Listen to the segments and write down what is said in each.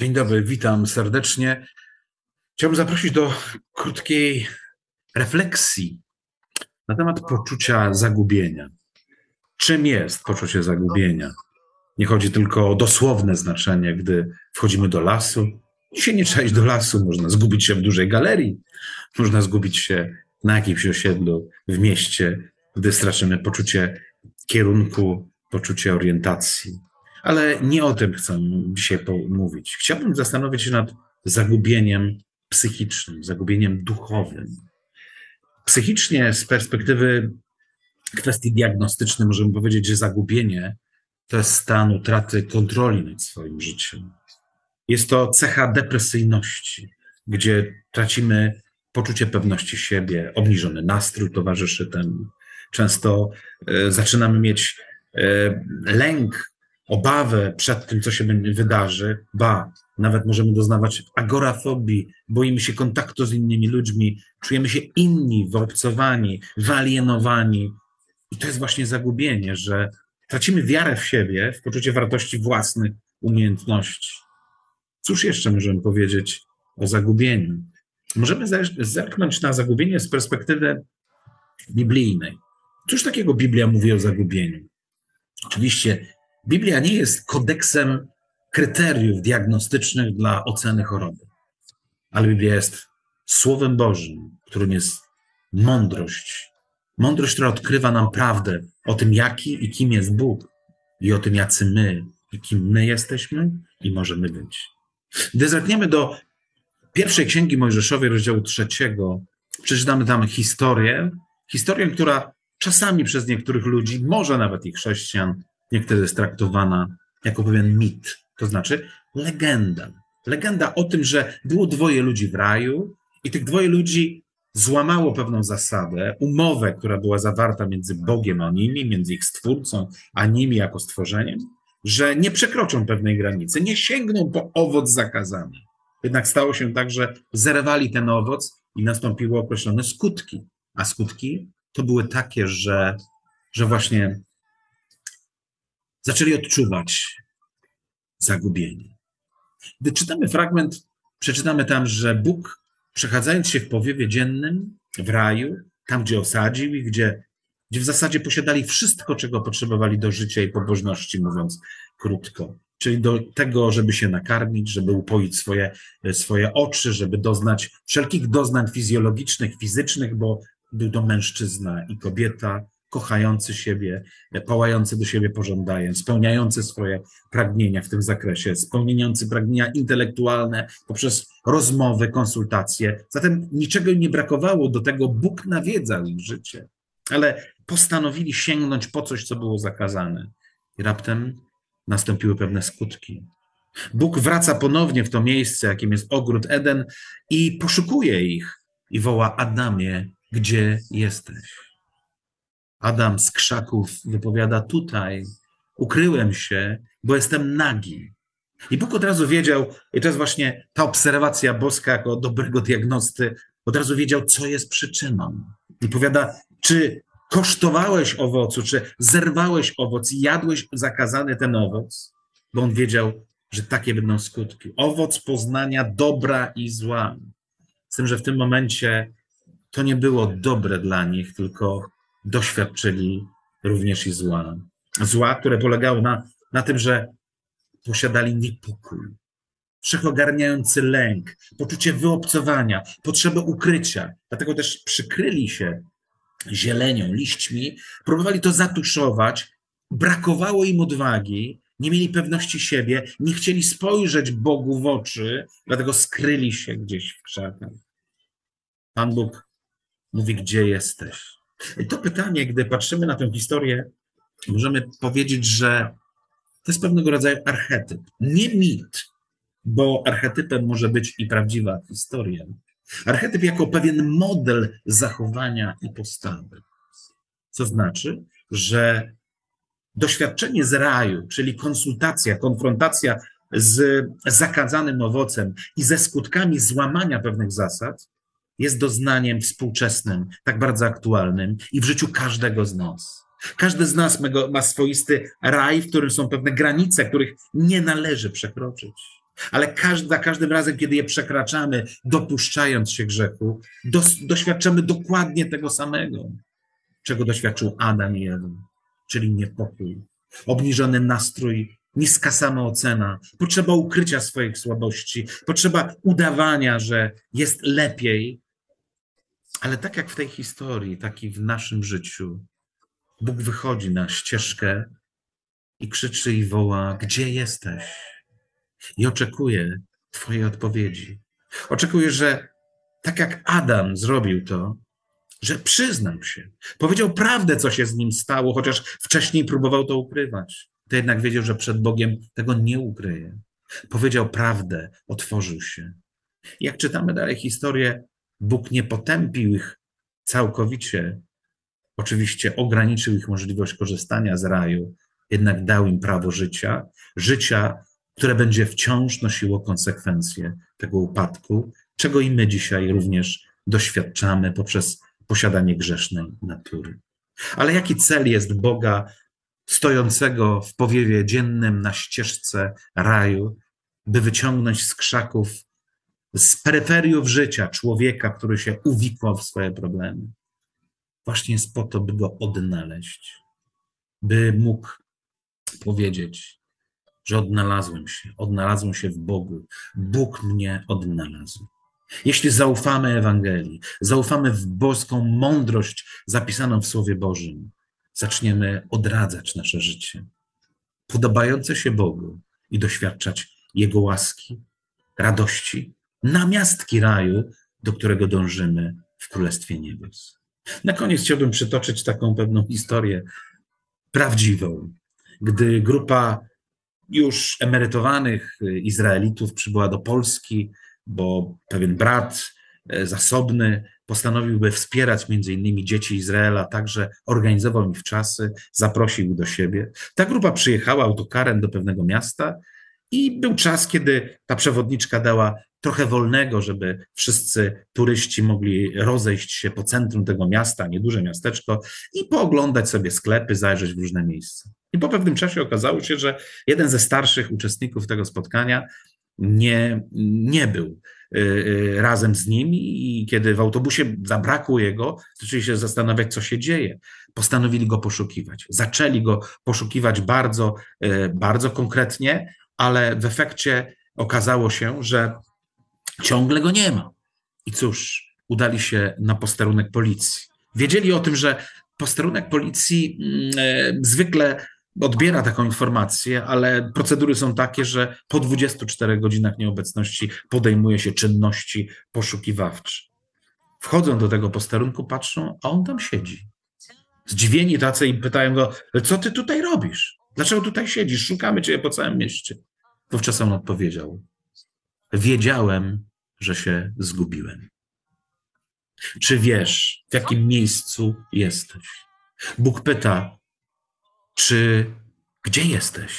Dzień dobry, witam serdecznie. Chciałbym zaprosić do krótkiej refleksji na temat poczucia zagubienia. Czym jest poczucie zagubienia? Nie chodzi tylko o dosłowne znaczenie, gdy wchodzimy do lasu. Dzisiaj nie trzeba iść do lasu, można zgubić się w dużej galerii, można zgubić się na jakimś osiedlu w mieście, gdy stracimy poczucie kierunku, poczucie orientacji. Ale nie o tym chcę dzisiaj mówić. Chciałbym zastanowić się nad zagubieniem psychicznym, zagubieniem duchowym. Psychicznie, z perspektywy kwestii diagnostycznej, możemy powiedzieć, że zagubienie to jest stan utraty kontroli nad swoim życiem. Jest to cecha depresyjności, gdzie tracimy poczucie pewności siebie, obniżony nastrój towarzyszy temu. Często y, zaczynamy mieć y, lęk obawę przed tym, co się wydarzy, ba, nawet możemy doznawać agorafobii, boimy się kontaktu z innymi ludźmi, czujemy się inni, wyobcowani, wyalienowani. I to jest właśnie zagubienie, że tracimy wiarę w siebie, w poczucie wartości własnych umiejętności. Cóż jeszcze możemy powiedzieć o zagubieniu? Możemy zerknąć na zagubienie z perspektywy biblijnej. Cóż takiego Biblia mówi o zagubieniu? Oczywiście Biblia nie jest kodeksem kryteriów diagnostycznych dla oceny choroby, ale Biblia jest Słowem Bożym, którym jest mądrość. Mądrość, która odkrywa nam prawdę o tym, jaki i kim jest Bóg, i o tym, jacy my i kim my jesteśmy i możemy być. Gdy zerkniemy do pierwszej księgi Mojżeszowej, rozdziału trzeciego, przeczytamy tam historię, historię, która czasami przez niektórych ludzi, może nawet i chrześcijan, Niektórzy jest traktowana jako pewien mit, to znaczy legenda. Legenda o tym, że było dwoje ludzi w raju i tych dwoje ludzi złamało pewną zasadę, umowę, która była zawarta między Bogiem a nimi, między ich stwórcą a nimi jako stworzeniem, że nie przekroczą pewnej granicy, nie sięgną po owoc zakazany. Jednak stało się tak, że zerwali ten owoc i nastąpiły określone skutki. A skutki to były takie, że, że właśnie zaczęli odczuwać zagubienie. Gdy czytamy fragment, przeczytamy tam, że Bóg, przechadzając się w powiewie dziennym w raju, tam gdzie osadził ich, gdzie, gdzie w zasadzie posiadali wszystko, czego potrzebowali do życia i pobożności, mówiąc krótko. Czyli do tego, żeby się nakarmić, żeby upoić swoje, swoje oczy, żeby doznać wszelkich doznań fizjologicznych, fizycznych, bo był to mężczyzna i kobieta, kochający siebie, pałający do siebie pożądajem, spełniający swoje pragnienia w tym zakresie, spełniający pragnienia intelektualne poprzez rozmowy, konsultacje. Zatem niczego nie brakowało do tego, Bóg nawiedzał ich życie, ale postanowili sięgnąć po coś, co było zakazane. I raptem nastąpiły pewne skutki. Bóg wraca ponownie w to miejsce, jakim jest ogród Eden i poszukuje ich i woła Adamie, gdzie jesteś? Adam z krzaków wypowiada tutaj, ukryłem się, bo jestem nagi. I Bóg od razu wiedział, i to jest właśnie ta obserwacja boska jako dobrego diagnosty, od razu wiedział, co jest przyczyną. I powiada, czy kosztowałeś owocu, czy zerwałeś owoc jadłeś zakazany ten owoc, bo on wiedział, że takie będą skutki. Owoc poznania dobra i zła. Z tym, że w tym momencie to nie było dobre dla nich, tylko doświadczyli również i zła. Zła, które polegało na, na tym, że posiadali niepokój, wszechogarniający lęk, poczucie wyobcowania, potrzebę ukrycia. Dlatego też przykryli się zielenią, liśćmi, próbowali to zatuszować, brakowało im odwagi, nie mieli pewności siebie, nie chcieli spojrzeć Bogu w oczy, dlatego skryli się gdzieś w krzakach. Pan Bóg mówi, gdzie jesteś? I to pytanie, gdy patrzymy na tę historię, możemy powiedzieć, że to jest pewnego rodzaju archetyp, nie mit, bo archetypem może być i prawdziwa historia. Archetyp jako pewien model zachowania i postawy. Co znaczy, że doświadczenie z raju, czyli konsultacja, konfrontacja z zakazanym owocem i ze skutkami złamania pewnych zasad, jest doznaniem współczesnym, tak bardzo aktualnym i w życiu każdego z nas. Każdy z nas ma swoisty raj, w którym są pewne granice, których nie należy przekroczyć. Ale za każdym razem, kiedy je przekraczamy, dopuszczając się grzechu, dos, doświadczamy dokładnie tego samego, czego doświadczył Adam i Ewa, czyli niepokój, obniżony nastrój, niska samoocena, potrzeba ukrycia swoich słabości, potrzeba udawania, że jest lepiej. Ale tak jak w tej historii, tak i w naszym życiu, Bóg wychodzi na ścieżkę i krzyczy i woła: Gdzie jesteś? I oczekuje Twojej odpowiedzi. Oczekuje, że tak jak Adam zrobił to, że przyznał się, powiedział prawdę, co się z nim stało, chociaż wcześniej próbował to ukrywać. To jednak wiedział, że przed Bogiem tego nie ukryje. Powiedział prawdę, otworzył się. Jak czytamy dalej historię, Bóg nie potępił ich całkowicie. Oczywiście ograniczył ich możliwość korzystania z raju, jednak dał im prawo życia, życia, które będzie wciąż nosiło konsekwencje tego upadku, czego i my dzisiaj również doświadczamy poprzez posiadanie grzesznej natury. Ale jaki cel jest Boga stojącego w powiewie dziennym na ścieżce raju, by wyciągnąć z krzaków, z peryferiów życia człowieka, który się uwikłał w swoje problemy? Właśnie jest po to, by go odnaleźć, by mógł powiedzieć, że odnalazłem się, odnalazłem się w Bogu. Bóg mnie odnalazł. Jeśli zaufamy Ewangelii, zaufamy w boską mądrość zapisaną w Słowie Bożym, zaczniemy odradzać nasze życie, podobające się Bogu i doświadczać Jego łaski, radości, namiastki raju, do którego dążymy w Królestwie Niebios. Na koniec chciałbym przytoczyć taką pewną historię prawdziwą. Gdy grupa już emerytowanych Izraelitów przybyła do Polski, bo pewien brat e, zasobny postanowiłby wspierać między innymi dzieci Izraela, także organizował im wczasy, zaprosił do siebie. Ta grupa przyjechała autokarem do pewnego miasta i był czas, kiedy ta przewodniczka dała trochę wolnego, żeby wszyscy turyści mogli rozejść się po centrum tego miasta, nieduże miasteczko, i pooglądać sobie sklepy, zajrzeć w różne miejsca. I po pewnym czasie okazało się, że jeden ze starszych uczestników tego spotkania nie, nie był y, y, razem z nimi i kiedy w autobusie zabrakło jego, zaczęli się zastanawiać, co się dzieje. Postanowili go poszukiwać. Zaczęli go poszukiwać bardzo, y, bardzo konkretnie, ale w efekcie okazało się, że ciągle go nie ma. I cóż, udali się na posterunek policji. Wiedzieli o tym, że posterunek policji mm, zwykle odbiera taką informację, ale procedury są takie, że po 24 godzinach nieobecności podejmuje się czynności poszukiwawcze. Wchodzą do tego posterunku, patrzą, a on tam siedzi. Zdziwieni tacy i pytają go, co ty tutaj robisz? Dlaczego tutaj siedzisz? Szukamy cię po całym mieście. Wówczas on odpowiedział, wiedziałem, że się zgubiłem. Czy wiesz, w jakim miejscu jesteś? Bóg pyta, czy gdzie jesteś?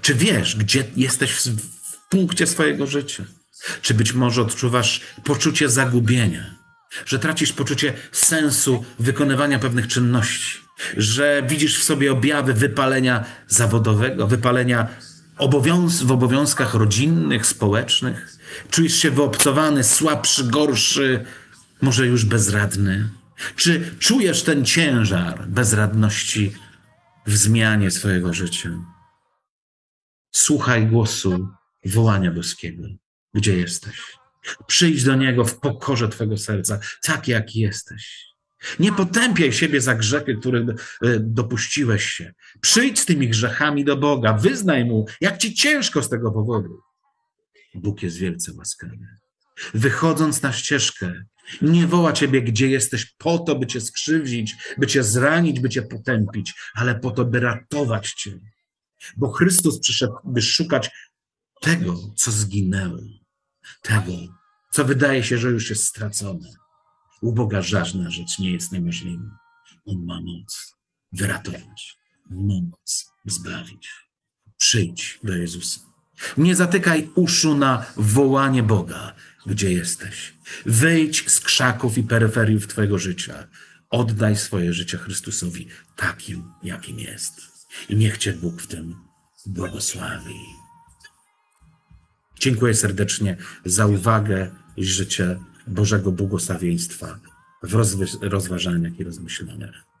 Czy wiesz, gdzie jesteś w, w punkcie swojego życia? Czy być może odczuwasz poczucie zagubienia, że tracisz poczucie sensu wykonywania pewnych czynności, że widzisz w sobie objawy wypalenia zawodowego, wypalenia obowiąz w obowiązkach rodzinnych, społecznych? Czujesz się wyobcowany, słabszy, gorszy, może już bezradny? Czy czujesz ten ciężar bezradności w zmianie swojego życia. Słuchaj głosu wołania boskiego. Gdzie jesteś? Przyjdź do Niego w pokorze Twojego serca, tak jak jesteś. Nie potępiaj siebie za grzechy, które e, dopuściłeś się. Przyjdź z tymi grzechami do Boga, wyznaj Mu, jak Ci ciężko z tego powodu. Bóg jest wielce łaskawy. Wychodząc na ścieżkę, nie woła ciebie, gdzie jesteś, po to, by cię skrzywdzić, by cię zranić, by cię potępić, ale po to, by ratować cię. Bo Chrystus przyszedł, by szukać tego, co zginęło, tego, co wydaje się, że już jest stracone. U Boga żadna rzecz nie jest niemożliwa. On ma moc wyratować, moc zbawić. Przyjdź do Jezusa. Nie zatykaj uszu na wołanie Boga, gdzie jesteś. Wyjdź z krzaków i peryferiów Twojego życia. Oddaj swoje życie Chrystusowi takim, jakim jest. I niech Cię Bóg w tym błogosławi. Dziękuję serdecznie za uwagę i życzę Bożego błogosławieństwa w rozważaniach i rozmyślaniach.